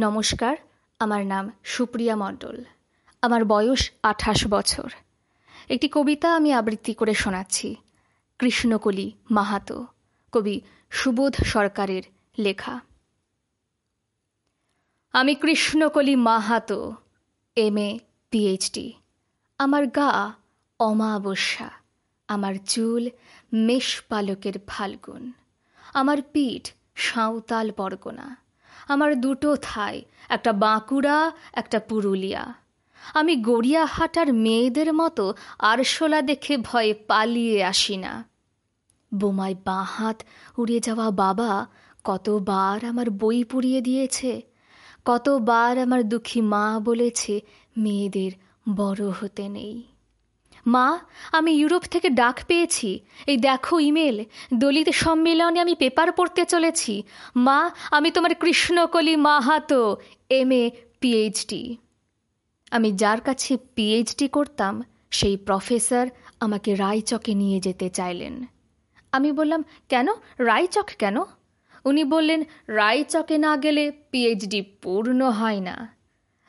নমস্কার, আমার নাম সুপ্রিয়া মণ্ডল। আমার বয়স আঠাশ বছর। একটি কবিতা আমি আবৃত্তি করে শোনাচ্ছি। কৃষ্ণকলি মাহাতো, কবি সুবোধ সরকারের লেখা। আমি Krishnakali Mahato, M A PhD আমার গা অমাবস্যা, আমার চুল মেষ পালকের ফাল্গুন, আমার পিঠ সাঁওতাল পরগনা আমার দুটো থাই, একটা বাঁকুড়া, একটা পুরুলিয়া। আমি গড়িয়াহাটার মেয়েদের মতো আরশোলা দেখে ভয়ে পালিয়ে আসি না। বোমায় বাঁ হাত উড়িয়ে যাওয়া বাবা কতবার আমার বই পুড়িয়ে দিয়েছে, কতবার আমার দুঃখী মা বলেছে, মেয়েদের বড় হতে নেই। মা, আমি ইউরোপ থেকে ডাক পেয়েছি। এই দেখো ইমেল। দলিত সম্মেলনে আমি পেপার পড়তে চলেছি। মা, আমি তোমার Krishnakali Mahato, M A, PhD. আমি যার কাছে পিএইচডি করতাম, সেই প্রফেসর আমাকে রায়চকে নিয়ে যেতে চাইলেন। আমি বললাম, কেন? রায়চক কেন? উনি বললেন, রায়চকে না গেলে পিএইচডি পূর্ণ হয় না।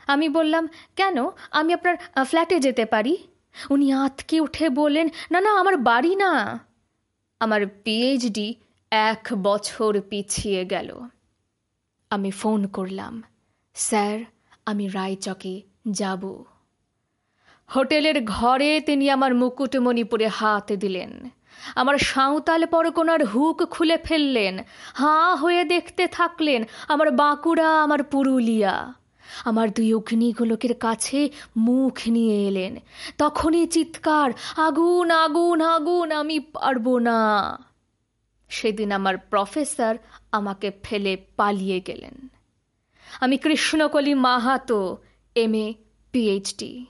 আমি বললাম, কেন? আমি আপনার ফ্ল্যাটে যেতে পারি? উনি আঁতকে উঠে বললেন, না না, আমার বাড়ি না। আমার পিএইচডি এক বছর পিছিয়ে গেল। আমি ফোন করলাম, স্যার, আমি রায়চকে যাব। হোটেলের ঘরে তিনি আমার মুকুটমণিপুরে হাত দিলেন। আমার সাঁওতাল পরগনার হুক খুলে ফেললেন, হাঁ হয়ে দেখতে থাকলেন আমার বাঁকুড়া, আমার পুরুলিয়া। আমার দুই অগ্নিগোলকের কাছে মুখ নিয়ে এলেন। তখনই চিৎকার, আগুন আগুন আগুন, আমি পারব না। সেদিন আমার প্রফেসর আমাকে ফেলে পালিয়ে গেলেন। আমি Krishnakali Mahato M A PhD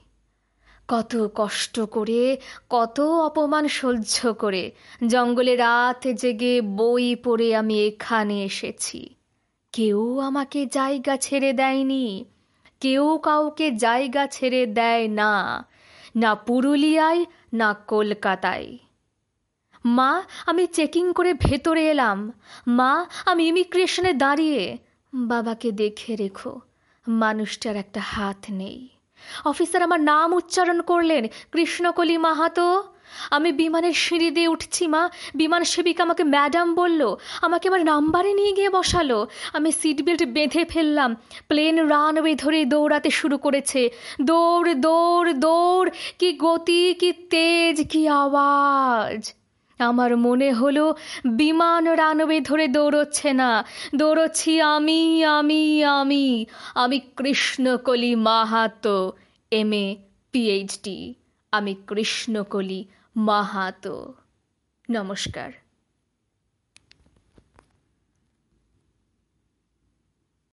কত কষ্ট করে, কত অপমান সহ্য করে, জঙ্গলে রাত জেগে বই পড়ে আমি এখানে এসেছি। কেউ আমাকে জায়গা ছেড়ে দেয়নি, কেউ কাউকে জায়গা ছেড়ে দেয় না না পুরুলিয়ায়, না কলকাতায়। মা, আমি চেকিং করে ভেতরে এলাম। মা, আমি ইমিগ্রেশনে দাঁড়িয়ে। বাবাকে দেখে রেখো, মানুষটার একটা হাত নেই। অফিসার আমার নাম উচ্চারণ করলেন, কৃষ্ণকলি মাহাতো। আমি বিমানের সিঁড়ি দিয়ে উঠছি, মা। বিমান সেবিকা আমাকে ম্যাডাম বলল, আমাকে আমার নাম্বারে নিয়ে গিয়ে বসালো। আমি সিট বেল্ট বেঁধে ফেললাম। প্লেন রানওয়ে ধরে দৌড়াতে শুরু করেছে। দৌড় দৌড় দৌড়, কি গতি, কি তেজ, কি আওয়াজ। আমার মনে হলো, বিমান রানওয়ে ধরে দৌড়চ্ছে না। দৌড়চ্ছি আমি আমি আমি। আমি Krishnakali Mahato, M A PhD আমি কৃষ্ণকলি মাহাতো। নমস্কার।